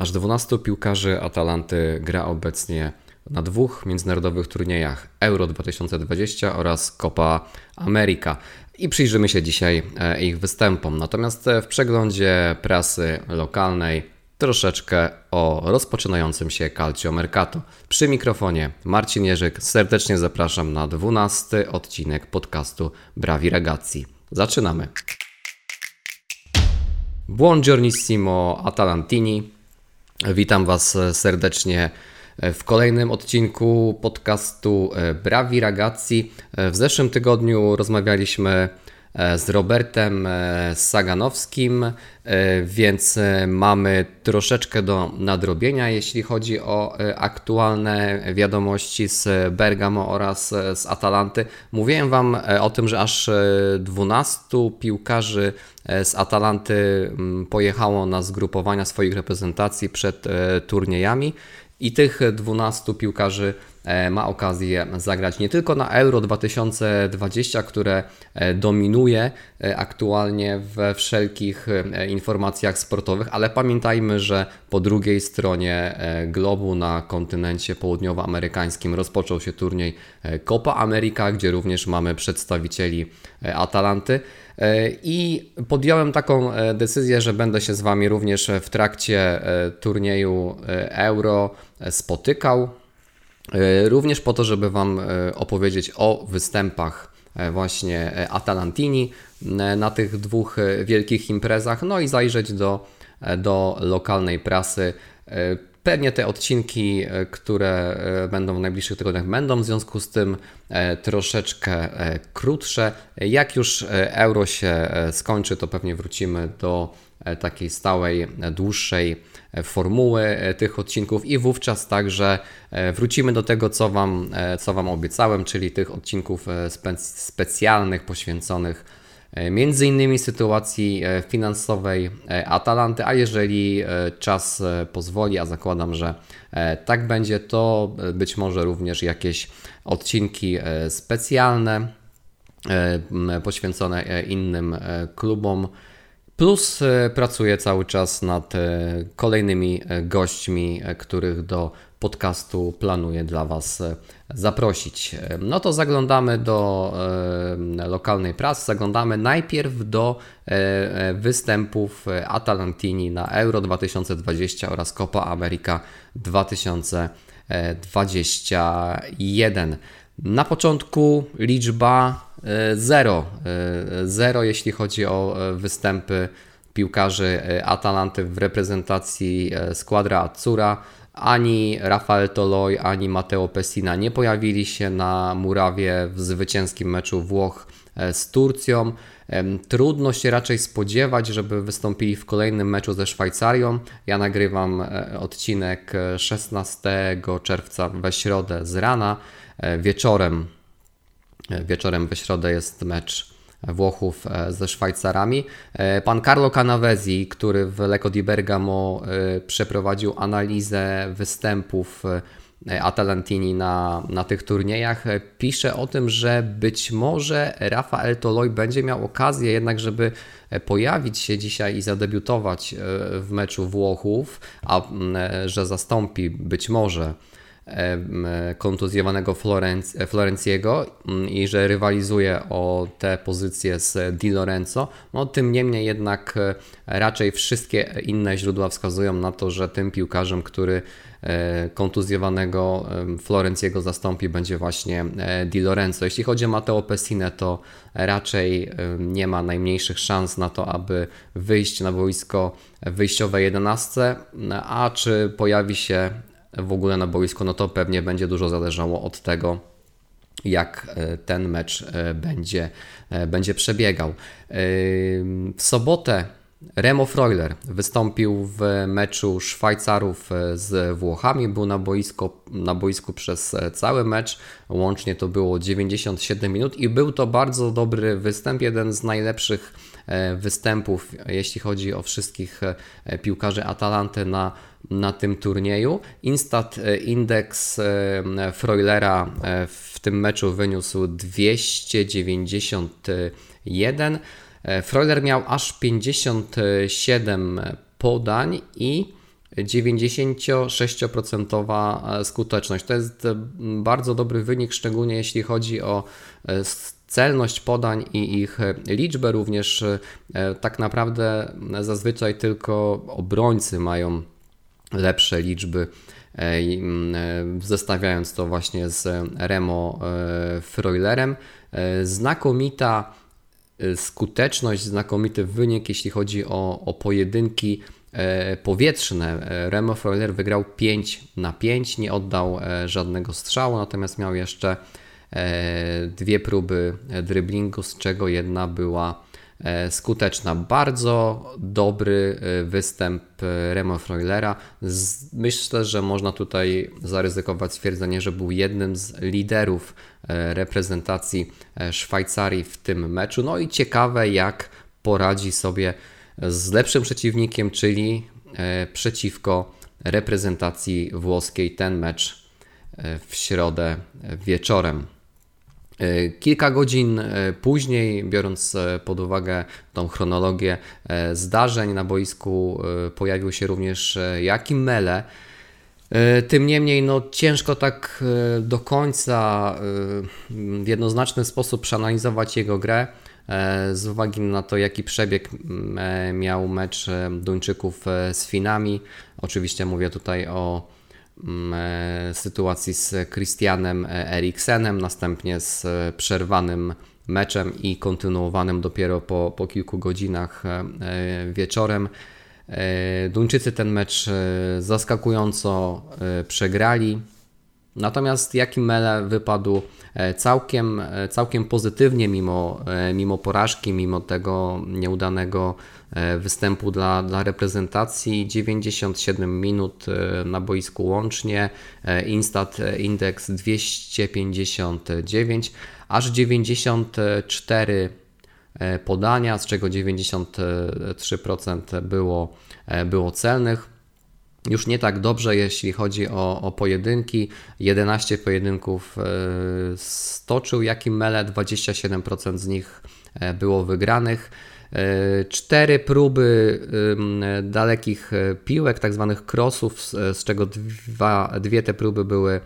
Aż 12 piłkarzy Atalanty gra obecnie na dwóch międzynarodowych turniejach Euro 2020 oraz Copa America. I przyjrzymy się dzisiaj e, ich występom. Natomiast w przeglądzie prasy lokalnej troszeczkę o rozpoczynającym się Calcio Mercato. Przy mikrofonie Marcin Jerzyk. Serdecznie zapraszam na 12 odcinek podcastu Brawi Ragazzi. Zaczynamy. Buongiornissimo Atalantini. Witam Was serdecznie w kolejnym odcinku podcastu Brawi Ragazzi. W zeszłym tygodniu rozmawialiśmy E, z Robertem e, Saganowskim, e, więc mamy troszeczkę do nadrobienia, jeśli chodzi o aktualne wiadomości z Bergamo oraz z Atalanty. Mówiłem Wam o tym, że aż 12 piłkarzy z Atalanty pojechało na zgrupowania swoich reprezentacji przed turniejami i tych 12 piłkarzy E, ma okazję zagrać nie tylko na Euro 2020, które e, dominuje e, aktualnie we wszelkich informacjach sportowych, ale pamiętajmy, że po drugiej stronie globu na kontynencie południowoamerykańskim rozpoczął się turniej Copa America, gdzie również mamy przedstawicieli Atalanty. I podjąłem taką decyzję, że będę się z Wami również w trakcie turnieju Euro spotykał. E, również po to, żeby Wam e, opowiedzieć o występach e, właśnie Atalantini na tych dwóch wielkich imprezach, no i zajrzeć do, do lokalnej prasy. Pewnie te odcinki, które będą w najbliższych tygodniach, będą w związku z tym troszeczkę krótsze. Jak już euro się skończy, to pewnie wrócimy do takiej stałej, dłuższej formuły e, tych odcinków i wówczas także e, wrócimy do tego, co Wam, e, co wam obiecałem, czyli tych odcinków spe specjalnych poświęconych między innymi sytuacji finansowej Atalanty, a jeżeli czas pozwoli, a zakładam, że tak będzie, to być może również jakieś odcinki specjalne poświęcone innym klubom Plus e, pracuję cały czas nad e, kolejnymi e, gośćmi, których do podcastu planuję dla Was zaprosić. No to zaglądamy do lokalnej prasy, zaglądamy najpierw do występów Atalantini na Euro 2020 oraz Copa America 2021. Na początku liczba 0. E, 0 e, jeśli chodzi o e, występy piłkarzy Atalanty w reprezentacji składra Azzurra. Ani Rafael Toloi, ani Matteo Pessina nie pojawili się na murawie w zwycięskim meczu Włoch z Turcją. Trudno się raczej spodziewać, żeby wystąpili w kolejnym meczu ze Szwajcarią. Ja nagrywam odcinek 16 czerwca we środę z rana. Wieczorem Wieczorem we środę jest mecz Włochów e, ze Szwajcarami. E, pan Carlo Canavesi, który w Lecco di Bergamo e, przeprowadził analizę występów Atalantini na, na tych turniejach, pisze o tym, że być może Rafael Toloi będzie miał okazję jednak, żeby pojawić się dzisiaj i zadebiutować w meczu Włochów, a że zastąpi być może kontuzjowanego Florenc mm, i że rywalizuje o tę pozycję z Di Lorenzo, no tym niemniej jednak e, raczej wszystkie inne źródła wskazują na to, że tym piłkarzem, który e, kontuzjowanego Florenciego zastąpi będzie właśnie e, Di Lorenzo. Jeśli chodzi o Matteo Pessinę, to raczej nie ma najmniejszych szans na to, aby wyjść na boisko wyjściowe 11, a czy pojawi się w ogóle na boisku, no to pewnie będzie dużo zależało od tego, jak e, ten mecz e, będzie, e, będzie przebiegał. W sobotę Remo Freuler wystąpił w meczu Szwajcarów z Włochami, był na, boisko, na boisku przez cały mecz, łącznie to było 97 minut i był to bardzo dobry występ, jeden z najlepszych występów, jeśli chodzi o wszystkich piłkarzy Atalanty na na tym turnieju. Instat e, indeks e, Freulera e, w tym meczu wyniósł 291. Freuler miał aż 57 podań i 96% skuteczność. To jest bardzo dobry wynik, szczególnie jeśli chodzi o celność podań i ich liczbę. Również tak naprawdę zazwyczaj tylko obrońcy mają lepsze liczby zestawiając to właśnie z Remo Freulerem. Znakomita skuteczność, znakomity wynik, jeśli chodzi o, o pojedynki e, powietrzne. Remo Freuler wygrał 5 na 5, nie oddał e, żadnego strzału, natomiast miał jeszcze e, dwie próby driblingu, z czego jedna była skuteczna. Bardzo dobry występ Remo Freulera. Myślę, że można tutaj zaryzykować stwierdzenie, że był jednym z liderów reprezentacji Szwajcarii w tym meczu. No i ciekawe, jak poradzi sobie z lepszym przeciwnikiem, czyli e, przeciwko reprezentacji włoskiej ten mecz e, w środę wieczorem. E, kilka godzin później, biorąc pod uwagę tą chronologię zdarzeń na boisku, pojawił się również Jakim Mele. Tym niemniej, no, ciężko tak do końca w jednoznaczny sposób przeanalizować jego grę. E, z uwagi na to, jaki przebieg e, miał mecz e, Duńczyków z Finami. Oczywiście mówię tutaj o sytuacji z Christianem Eriksenem, następnie z przerwanym meczem i kontynuowanym dopiero po, po kilku godzinach wieczorem. Duńczycy ten mecz zaskakująco przegrali. Natomiast Jakim Mele wypadł e, całkiem, e, całkiem pozytywnie mimo, e, mimo porażki, mimo tego nieudanego występu dla, dla reprezentacji. 97 minut na boisku łącznie, Instat Index 259, aż 94 podania, z czego 93% było, było celnych już nie tak dobrze, jeśli chodzi o, o pojedynki. 11 pojedynków e, stoczył Jakim Mele, 27% z nich e, było wygranych. E, cztery próby dalekich piłek, tak zwanych crossów, z czego dwa, dwie te próby były,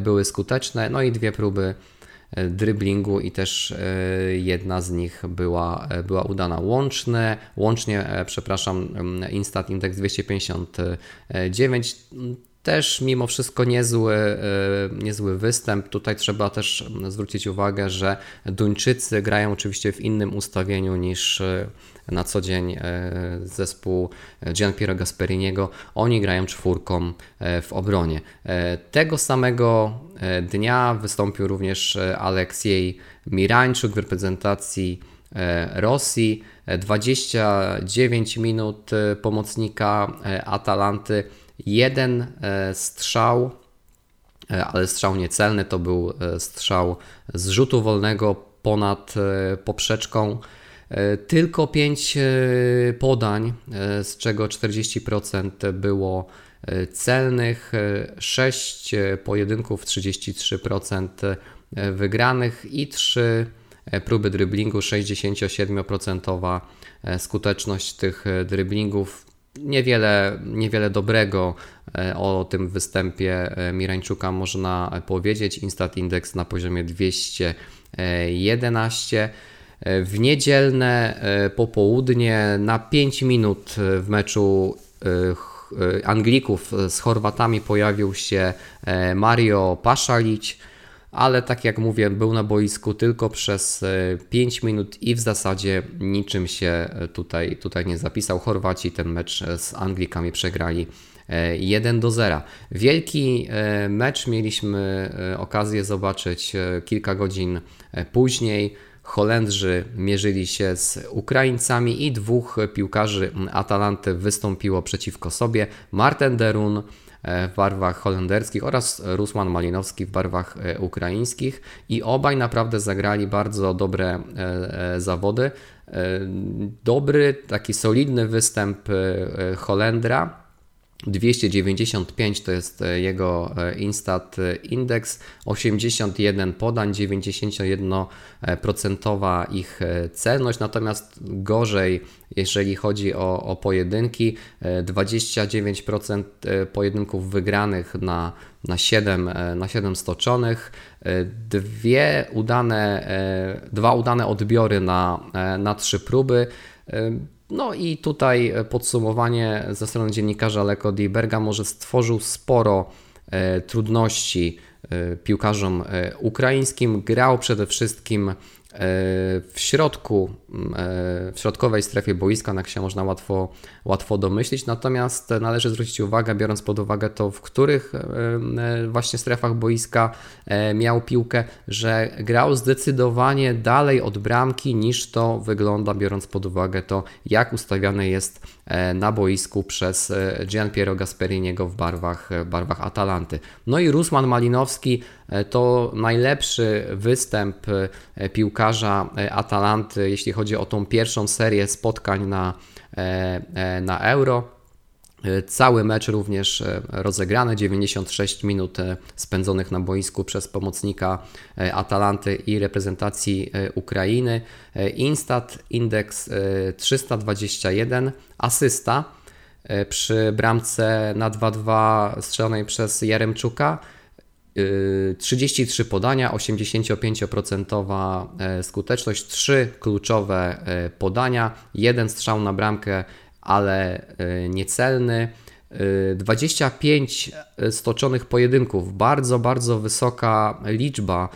były skuteczne, no i dwie próby dryblingu i też e, jedna z nich była, e, była udana. Łączne, łącznie, e, przepraszam, Instat Index 259 też mimo wszystko niezły, niezły występ. Tutaj trzeba też zwrócić uwagę, że Duńczycy grają oczywiście w innym ustawieniu niż na co dzień e, zespół Gianpiero Gasperiniego. Oni grają czwórką e, w obronie. E, tego samego dnia wystąpił również Aleksiej Mirańczuk w reprezentacji Rosji. 29 minut pomocnika Atalanty, jeden strzał, ale strzał niecelny, to był strzał z rzutu wolnego ponad poprzeczką. E, tylko 5 e, podań, e, z czego 40% było celnych, 6 pojedynków, 33% wygranych i 3 próby dryblingu, 67% skuteczność tych dryblingów. Niewiele, niewiele dobrego o tym występie Mirańczuka można powiedzieć. Instat Index na poziomie 211. W niedzielne e, popołudnie na 5 minut w meczu e, e, Anglików z Chorwatami pojawił się Mario Paszalić, ale tak jak mówię, był na boisku tylko przez 5 minut i w zasadzie niczym się tutaj, tutaj nie zapisał. Chorwaci ten mecz z Anglikami przegrali 1 do 0. Wielki mecz mieliśmy okazję zobaczyć kilka godzin później. Holendrzy mierzyli się z Ukraińcami i dwóch piłkarzy Atalanty wystąpiło przeciwko sobie. Marten Derun e, w barwach holenderskich oraz Rusman Malinowski w barwach e, ukraińskich i obaj naprawdę zagrali bardzo dobre e, zawody. Dobry, taki solidny występ Holendra 295 to jest e, jego e, Instat Index, 81 podań, 91% ich e, celność, natomiast gorzej, jeżeli chodzi o, o pojedynki, 29% pojedynków wygranych na, na, 7, na 7 stoczonych, dwie udane, dwa udane odbiory na, na trzy próby. No i tutaj e, podsumowanie ze strony dziennikarza Leko Berga może stworzył sporo e, trudności e, piłkarzom ukraińskim. Grał przede wszystkim w środku, w środkowej strefie boiska, jak się można łatwo, łatwo domyślić. Natomiast należy zwrócić uwagę, biorąc pod uwagę to, w których właśnie strefach boiska miał piłkę, że grał zdecydowanie dalej od bramki niż to wygląda, biorąc pod uwagę to, jak ustawiane jest na boisku przez Gian Piero Gasperiniego w barwach, barwach Atalanty. No i Rusman Malinowski to najlepszy występ piłkarza Atalanty, jeśli chodzi o tą pierwszą serię spotkań na, na Euro. Cały mecz również rozegrany, 96 minut spędzonych na boisku przez pomocnika Atalanty i reprezentacji Ukrainy. Instat Index 321, asysta przy bramce na 2-2 strzelonej przez Jaremczuka 33 podania, 85% e, skuteczność, 3 kluczowe e, podania, jeden strzał na bramkę, ale e, niecelny. 25 stoczonych pojedynków, bardzo, bardzo wysoka liczba.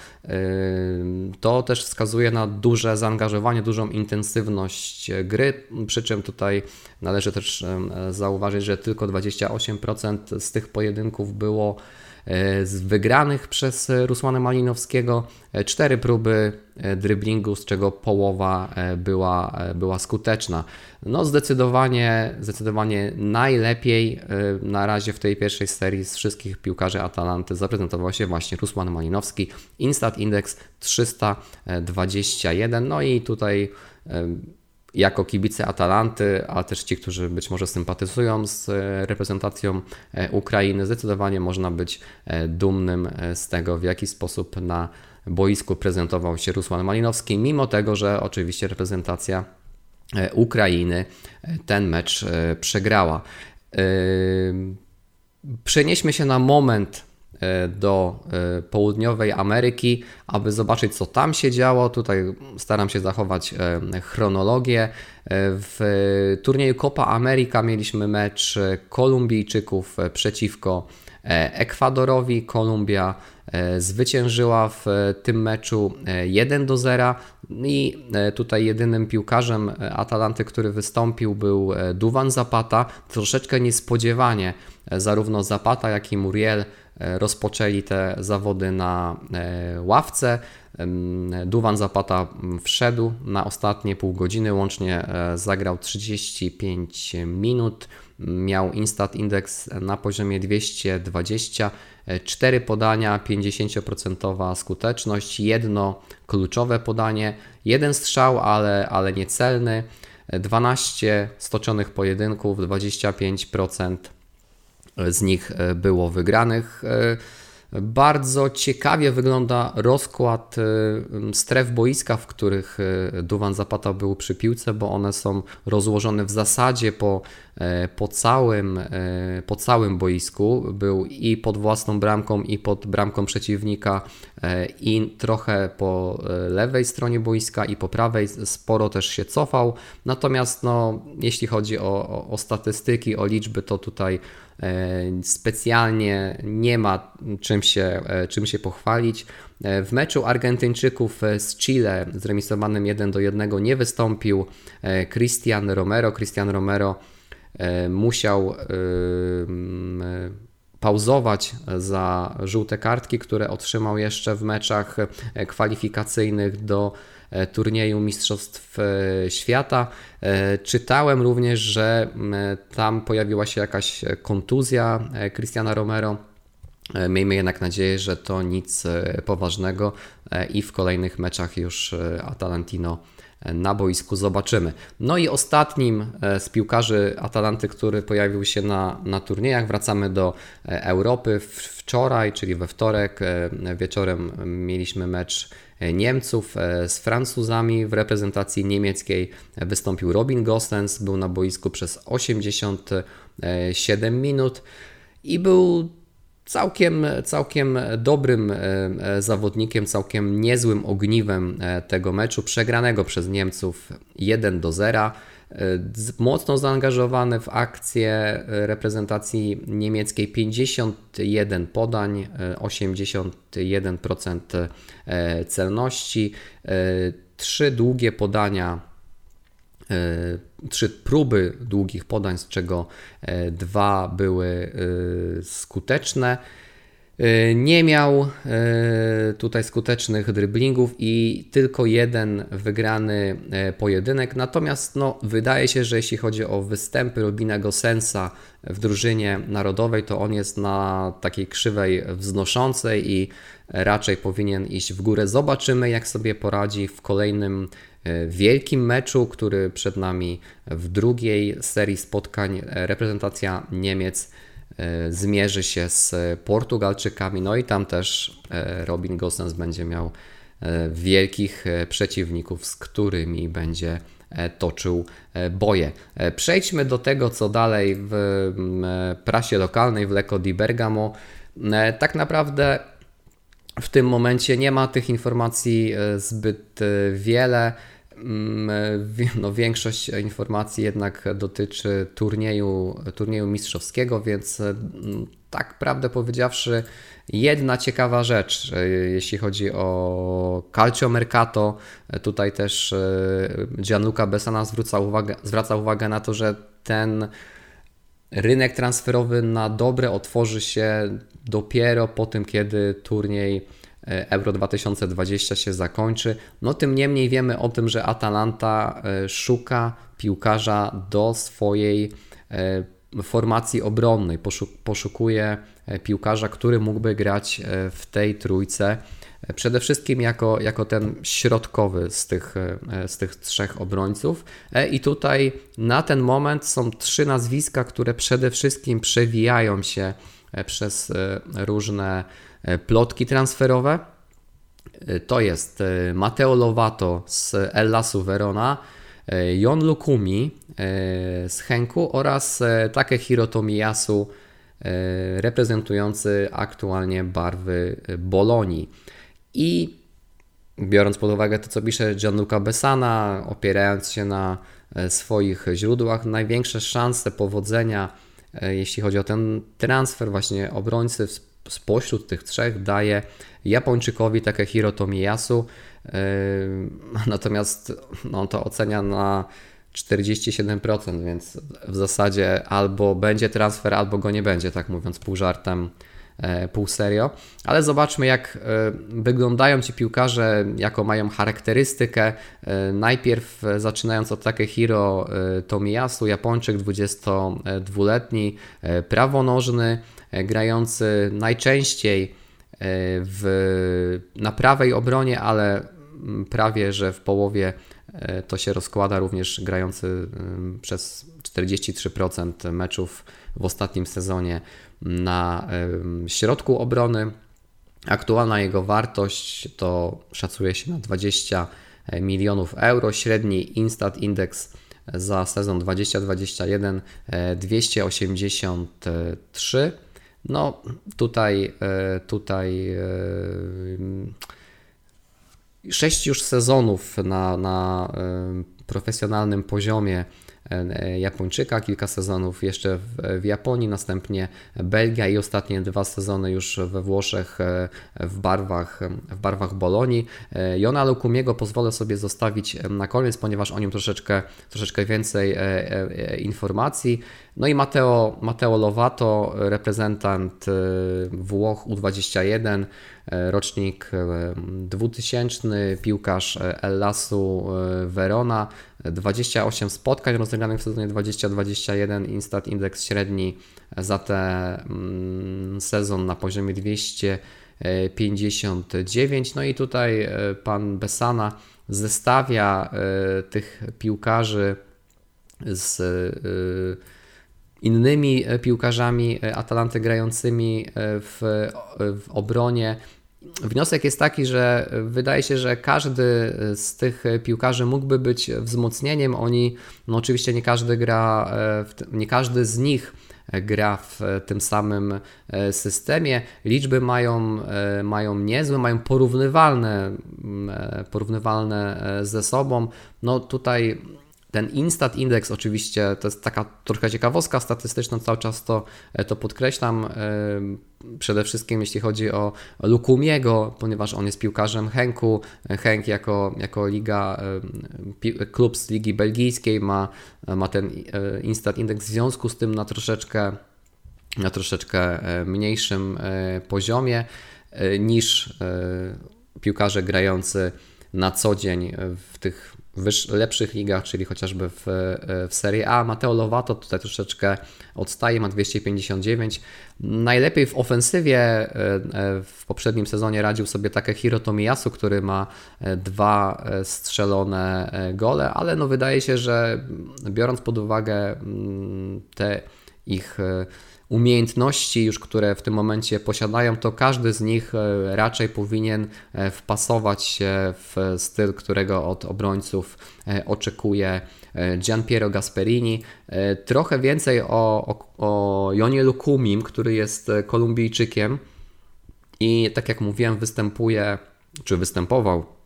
To też wskazuje na duże zaangażowanie, dużą intensywność gry. Przy czym tutaj należy też zauważyć, że tylko 28% z tych pojedynków było z wygranych przez Rusłana Malinowskiego. E, cztery próby e, driblingu, z czego połowa była, była skuteczna. No zdecydowanie, zdecydowanie najlepiej na razie w tej pierwszej serii z wszystkich piłkarzy Atalanty zaprezentował się właśnie Rusłan Malinowski. Instat Index 321. No i tutaj jako kibice Atalanty, a też ci, którzy być może sympatyzują z e, reprezentacją e, Ukrainy, zdecydowanie można być e, dumnym z tego, w jaki sposób na boisku prezentował się Rusłan Malinowski, mimo tego, że oczywiście reprezentacja Ukrainy ten mecz przegrała. Przenieśmy się na moment do e, południowej Ameryki, aby zobaczyć, co tam się działo. Tutaj staram się zachować e, chronologię. W turnieju Copa America mieliśmy mecz Kolumbijczyków przeciwko Ekwadorowi. Kolumbia zwyciężyła w tym meczu 1 do 0 i tutaj jedynym piłkarzem Atalanty, który wystąpił był Duwan Zapata. Troszeczkę niespodziewanie zarówno Zapata, jak i Muriel E, rozpoczęli te zawody na e, ławce. Duwan Zapata wszedł na ostatnie pół godziny, łącznie e, zagrał 35 minut. Miał Instat Index na poziomie 220, 4 podania, 50% skuteczność, jedno kluczowe podanie, jeden strzał, ale, ale niecelny, 12 stoczonych pojedynków, 25% z nich e, było wygranych. E, bardzo ciekawie wygląda rozkład e, stref boiska, w których Duwan Zapata był przy piłce, bo one są rozłożone w zasadzie po, po, całym, po całym boisku. Był i pod własną bramką, i pod bramką przeciwnika, i trochę po lewej stronie boiska, i po prawej. Sporo też się cofał. Natomiast no, jeśli chodzi o, o, o statystyki, o liczby, to tutaj specjalnie nie ma czym się, e, czym się pochwalić. E, w meczu Argentyńczyków z Chile zremisowanym 1 do 1 nie wystąpił Cristian Romero. Cristian Romero musiał pauzować za żółte kartki, które otrzymał jeszcze w meczach kwalifikacyjnych do E, turnieju Mistrzostw e, Świata. E, czytałem również, że tam pojawiła się jakaś kontuzja Cristiana Romero. Miejmy jednak nadzieję, że to nic poważnego i w kolejnych meczach już Atalantino na boisku zobaczymy. No i ostatnim z piłkarzy Atalanty, który pojawił się na, na turniejach, wracamy do Europy. Wczoraj, czyli we wtorek wieczorem mieliśmy mecz Niemców z Francuzami. W reprezentacji niemieckiej wystąpił Robin Gosens, był na boisku przez 87 minut i był całkiem, całkiem dobrym e, e, zawodnikiem, całkiem niezłym ogniwem e, tego meczu, przegranego przez Niemców 1 do 0. Mocno zaangażowany w akcję reprezentacji niemieckiej 51 podań, 81% celności, trzy długie podania trzy próby długich podań, z czego e, dwa były e, skuteczne. Nie miał tutaj skutecznych driblingów i tylko jeden wygrany pojedynek. Natomiast no, wydaje się, że jeśli chodzi o występy Robina Gosensa w drużynie narodowej, to on jest na takiej krzywej wznoszącej i raczej powinien iść w górę. Zobaczymy, jak sobie poradzi w kolejnym E, wielkim meczu, który przed nami w drugiej serii spotkań reprezentacja Niemiec e, zmierzy się z Portugalczykami. No i tam też e, Robin Gosens będzie miał wielkich przeciwników, z którymi będzie toczył boje. Przejdźmy do tego, co dalej w prasie lokalnej w Lecco di Bergamo. Tak naprawdę w tym momencie nie ma tych informacji zbyt wiele. Mm, no, większość informacji jednak dotyczy turnieju, turnieju mistrzowskiego, więc mm, tak prawdę powiedziawszy, jedna ciekawa rzecz, e, jeśli chodzi o Calcio Mercato, e, tutaj też e, Gianluca Besana zwraca uwagę, zwraca uwagę na to, że ten rynek transferowy na dobre otworzy się dopiero po tym, kiedy turniej E, Euro 2020 się zakończy. No tym niemniej wiemy o tym, że Atalanta e, szuka piłkarza do swojej e, formacji obronnej. Poszukuje piłkarza, który mógłby grać w tej trójce. Przede wszystkim jako, jako ten środkowy z tych, z tych trzech obrońców. I tutaj na ten moment są trzy nazwiska, które przede wszystkim przewijają się przez różne plotki transferowe. To jest e, Matteo Lovato z Ellasu Verona, e, Jon Lukumi e, z Henku oraz Takehiro Tomiyasu reprezentujący aktualnie barwy Bolonii. I biorąc pod uwagę to, co pisze Gianluca Besana, opierając się na swoich źródłach, największe szanse powodzenia, jeśli chodzi o ten transfer właśnie obrońcy spośród tych trzech daje Japończykowi Takehiro Tomiyasu, yy, natomiast no, to ocenia na 47%, więc w zasadzie albo będzie transfer, albo go nie będzie, tak mówiąc pół żartem, yy, pół serio. Ale zobaczmy, jak yy, wyglądają ci piłkarze, jaką mają charakterystykę. Najpierw zaczynając od Takehiro Tomiyasu, Japończyk 22-letni, prawonożny, grający najczęściej E, w, na prawej obronie, ale mm, prawie że w połowie e, to się rozkłada również grający przez 43% meczów w ostatnim sezonie na środku obrony. Aktualna jego wartość to szacuje się na 20 milionów euro. Średni Instat Index za sezon 2021 283 no tutaj, e, tutaj e, sześć już sezonów na, na e, profesjonalnym poziomie Japończyka, kilka sezonów jeszcze w, w, Japonii, następnie Belgia i ostatnie dwa sezony już we Włoszech w barwach, w barwach Bolonii. Jona Lukumiego pozwolę sobie zostawić na koniec, ponieważ o nim troszeczkę, troszeczkę więcej informacji. No i Matteo, Matteo Lovato, reprezentant Włoch U21, rocznik 2000, piłkarz Ellasu Verona, 28 spotkań rozegranych w sezonie 2021, Instat Index średni za ten sezon na poziomie 259. No i tutaj e, pan Besana zestawia tych piłkarzy z innymi piłkarzami Atalanty grającymi w, w obronie, Wniosek jest taki, że wydaje się, że każdy z tych piłkarzy mógłby być wzmocnieniem. Oni, no oczywiście nie każdy gra, nie każdy z nich gra w tym samym e, systemie. Liczby mają, e, mają niezłe, mają porównywalne, e, porównywalne ze sobą. No tutaj ten Instat Index oczywiście to jest taka trochę ciekawostka statystyczna, cały czas to, to podkreślam. Przede wszystkim jeśli chodzi o Lukumiego, ponieważ on jest piłkarzem Henku. Henk jako, jako liga, klub z ligi belgijskiej ma, ma ten e, Instat Index w związku z tym na troszeczkę, na troszeczkę e, mniejszym e, poziomie niż piłkarze grający na co dzień w tych lepszych ligach, czyli chociażby w, w Serie A. Mateo Lovato tutaj troszeczkę odstaje, ma 259. Najlepiej w ofensywie e, e, w poprzednim sezonie radził sobie takie Hiro Tomiyasu, który ma e, dwa strzelone gole, ale no wydaje się, że biorąc pod uwagę mm, te ich umiejętności już, które w tym momencie posiadają, to każdy z nich e, raczej powinien e, wpasować się w styl, którego od obrońców e, oczekuje Gian Piero Gasperini. Trochę więcej o, o, o Jonie Lukumim, który jest Kolumbijczykiem i tak jak mówiłem, występuje, czy występował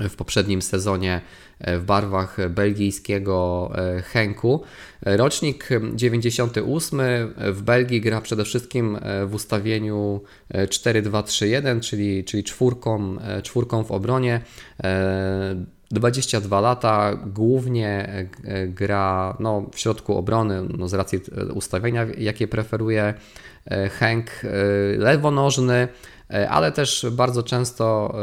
w poprzednim sezonie e, w barwach belgijskiego e, Henku. Rocznik 98 w Belgii gra przede wszystkim e, w ustawieniu 4-2-3-1, czyli, czyli czwórką, czwórką w obronie. 22 lata, głównie gra no, w środku obrony, no, z racji ustawienia, jakie preferuje Henk, lewonożny. E, ale też bardzo często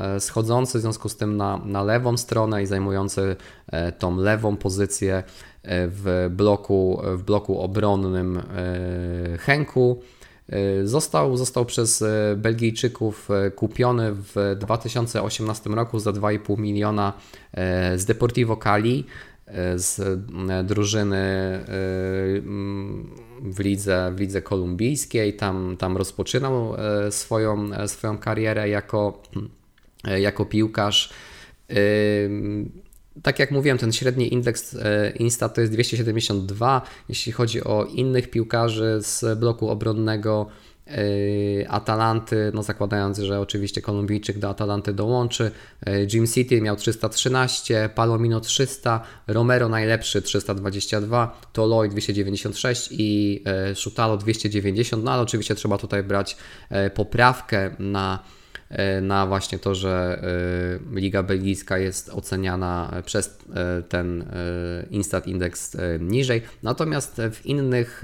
e, e, schodzący w związku z tym na, na lewą stronę i zajmujący tą lewą pozycję w bloku, w bloku obronnym Henku. Został, został przez Belgijczyków kupiony w 2018 roku za 2,5 miliona z Deportivo Cali z drużyny w lidze, w lidze kolumbijskiej, tam, tam rozpoczynał e, swoją, e, swoją karierę jako, e, jako piłkarz. Tak jak mówiłem, ten średni indeks Insta to jest 272. Jeśli chodzi o innych piłkarzy z bloku obronnego, Atalanty, no zakładając, że oczywiście Kolumbijczyk do Atalanty dołączy. Yy, Jim City miał 313, Palomino 300, Romero najlepszy 322, Toloi 296 i yy, Szutalo 290, no ale oczywiście trzeba tutaj brać poprawkę na na właśnie to, że Liga Belgijska jest oceniana przez ten Instat Index niżej. Natomiast w innych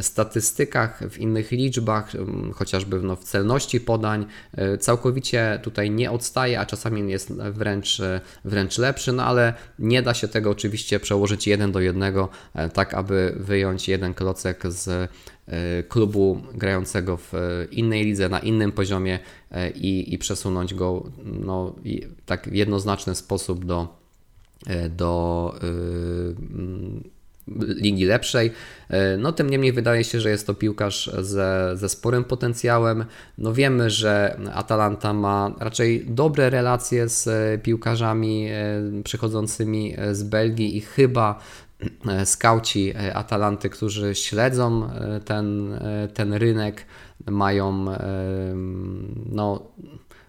statystykach, w innych liczbach, chociażby no, w celności podań, e, całkowicie tutaj nie odstaje, a czasami jest wręcz, e, wręcz lepszy, no ale nie da się tego oczywiście przełożyć jeden do jednego, e, tak aby wyjąć jeden klocek z klubu grającego w innej lidze, na innym poziomie i, i przesunąć go no, tak w jednoznaczny sposób do, do yy, ligi lepszej. E, no tym niemniej wydaje się, że jest to piłkarz ze, ze sporym potencjałem. No wiemy, że Atalanta ma raczej dobre relacje z piłkarzami e, przychodzącymi z Belgii i chyba e, skauci Atalanty, którzy śledzą ten, ten rynek, mają no,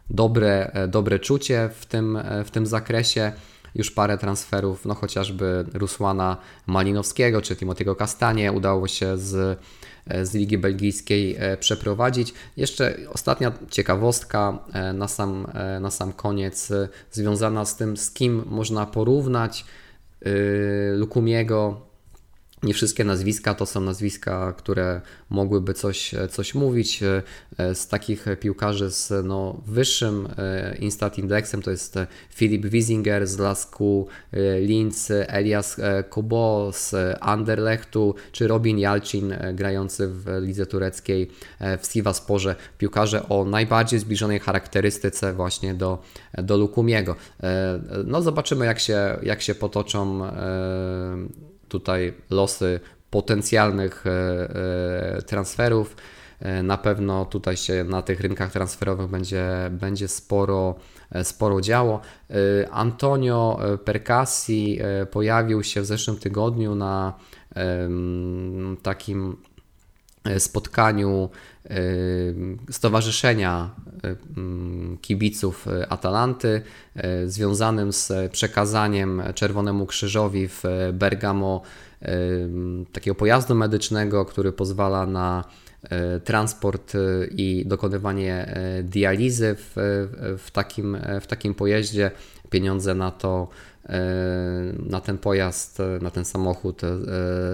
dobre, dobre czucie w tym, w tym zakresie już parę transferów, no chociażby Rusłana Malinowskiego czy Timotiego Kastanie udało się z, z Ligi Belgijskiej e, przeprowadzić. Jeszcze ostatnia ciekawostka e, na sam, e, na sam koniec, związana z tym, z kim można porównać Lukumiego nie wszystkie nazwiska to są nazwiska, które mogłyby coś, coś mówić. Z takich piłkarzy z no, wyższym Instat Indexem to jest Filip Wiesinger z Lasku, Linz, Elias Kobo z Anderlechtu, czy Robin Jalcin grający w lidze tureckiej w Sivasporze. Piłkarze o najbardziej zbliżonej charakterystyce właśnie do, do Lukumiego. No zobaczymy jak się, jak się potoczą tutaj losy potencjalnych e, e, transferów. E, na pewno tutaj się na tych rynkach transferowych będzie, będzie sporo, sporo działo. Antonio Percassi pojawił się w zeszłym tygodniu na takim spotkaniu Stowarzyszenia Kibiców Atalanty związanym z przekazaniem Czerwonemu Krzyżowi w Bergamo takiego pojazdu medycznego, który pozwala na e, transport e, i dokonywanie e, dializy w, w, takim, w takim pojeździe. Pieniądze na to, na ten pojazd, na ten samochód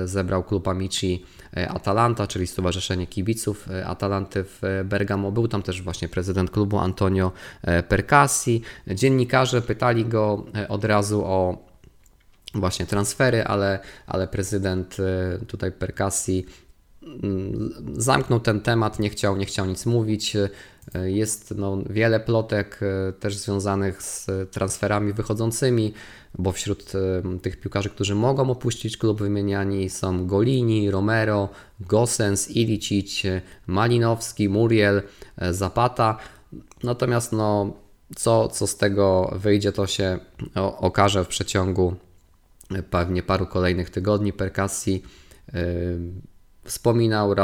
zebrał klub Amici Atalanta, czyli Stowarzyszenie Kibiców Atalanty w Bergamo. Był tam też właśnie prezydent klubu Antonio Percassi. Dziennikarze pytali go od razu o właśnie transfery, ale, ale prezydent tutaj Percassi mm, zamknął ten temat, nie chciał, nie chciał nic mówić. Y, jest no, wiele plotek y, też związanych z transferami wychodzącymi, bo wśród tych piłkarzy, którzy mogą opuścić klub wymieniani są Golini, Romero, Gosens, Ilicic, Malinowski, Muriel, Zapata. Natomiast no, co, co z tego wyjdzie, to się okaże w przeciągu pewnie paru kolejnych tygodni Percassi wspominał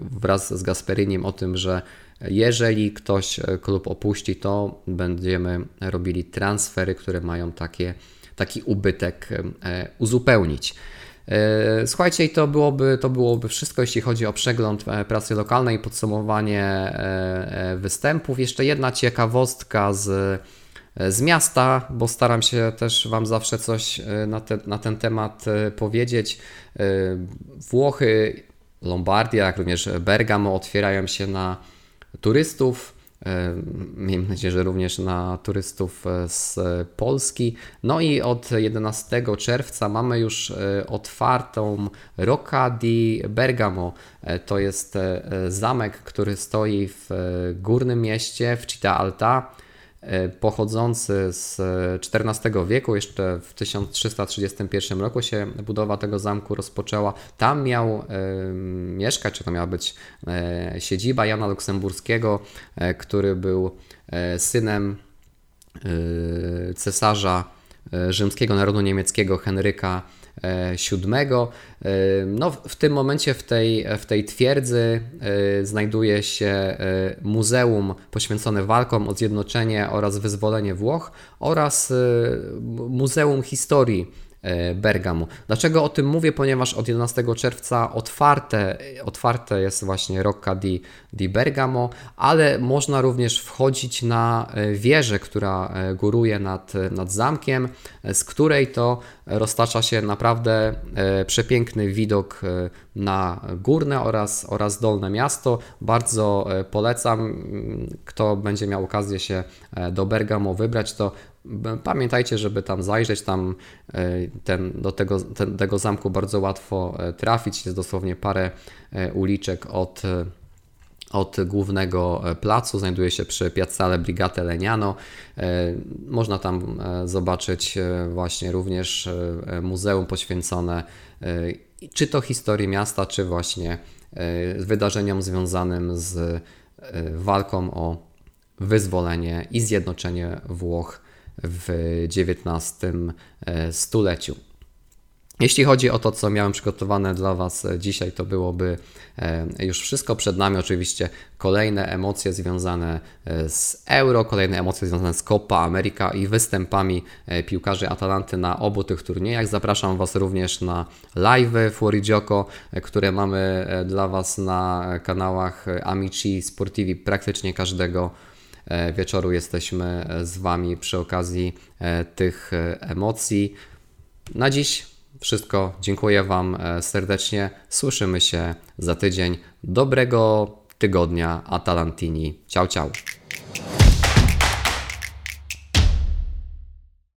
wraz z Gasperyniem o tym, że jeżeli ktoś e, klub opuści, to będziemy robili transfery, które mają takie, taki ubytek e, uzupełnić. E, słuchajcie, to byłoby, to byłoby wszystko, jeśli chodzi o przegląd pracy lokalnej i podsumowanie występów. Jeszcze jedna ciekawostka z z miasta, bo staram się też Wam zawsze coś na, te, na ten temat powiedzieć. Włochy, Lombardia, jak również Bergamo otwierają się na turystów. Miejmy nadzieję, że również na turystów z Polski. No i od 11 czerwca mamy już otwartą Rocca di Bergamo. To jest zamek, który stoi w górnym mieście, w Città Alta E, pochodzący z XIV wieku, jeszcze w 1331 roku się budowa tego zamku rozpoczęła. Tam miał e, mieszkać, czy to miała być e, siedziba Jana Luksemburskiego, który był synem cesarza rzymskiego narodu niemieckiego Henryka VII. No, w tym momencie w tej, w tej twierdzy e, znajduje się e, muzeum poświęcone walkom o zjednoczenie oraz wyzwolenie Włoch oraz e, Muzeum Historii E, Bergamo. Dlaczego o tym mówię? Ponieważ od 11 czerwca otwarte, otwarte jest właśnie Rocca di, di Bergamo, ale można również wchodzić na e, wieżę, która e, góruje nad, nad zamkiem, z której to roztacza się naprawdę przepiękny widok na górne oraz, oraz dolne miasto. Bardzo polecam. Kto będzie miał okazję się do Bergamo wybrać, to Pamiętajcie, żeby tam zajrzeć, tam e, ten, do tego, ten, tego zamku bardzo łatwo e, trafić. Jest dosłownie parę e, uliczek od, od głównego placu. Znajduje się przy Piazzale Brigate Leniano. Można tam zobaczyć właśnie również muzeum poświęcone czy to historii miasta, czy właśnie wydarzeniom związanym z walką o wyzwolenie i zjednoczenie Włoch w XIX e, stuleciu. Jeśli chodzi o to, co miałem przygotowane dla Was dzisiaj, to byłoby e, już wszystko. Przed nami oczywiście kolejne emocje związane e, z Euro, kolejne emocje związane z Copa America i występami piłkarzy Atalanty na obu tych turniejach. Zapraszam Was również na live Fuorigioko, które mamy dla Was na kanałach Amici Sportivi praktycznie każdego E, wieczoru jesteśmy e, z Wami przy okazji e, tych emocji. Na dziś wszystko. Dziękuję Wam e, serdecznie. Słyszymy się za tydzień. Dobrego tygodnia Atalantini. Ciao, ciao.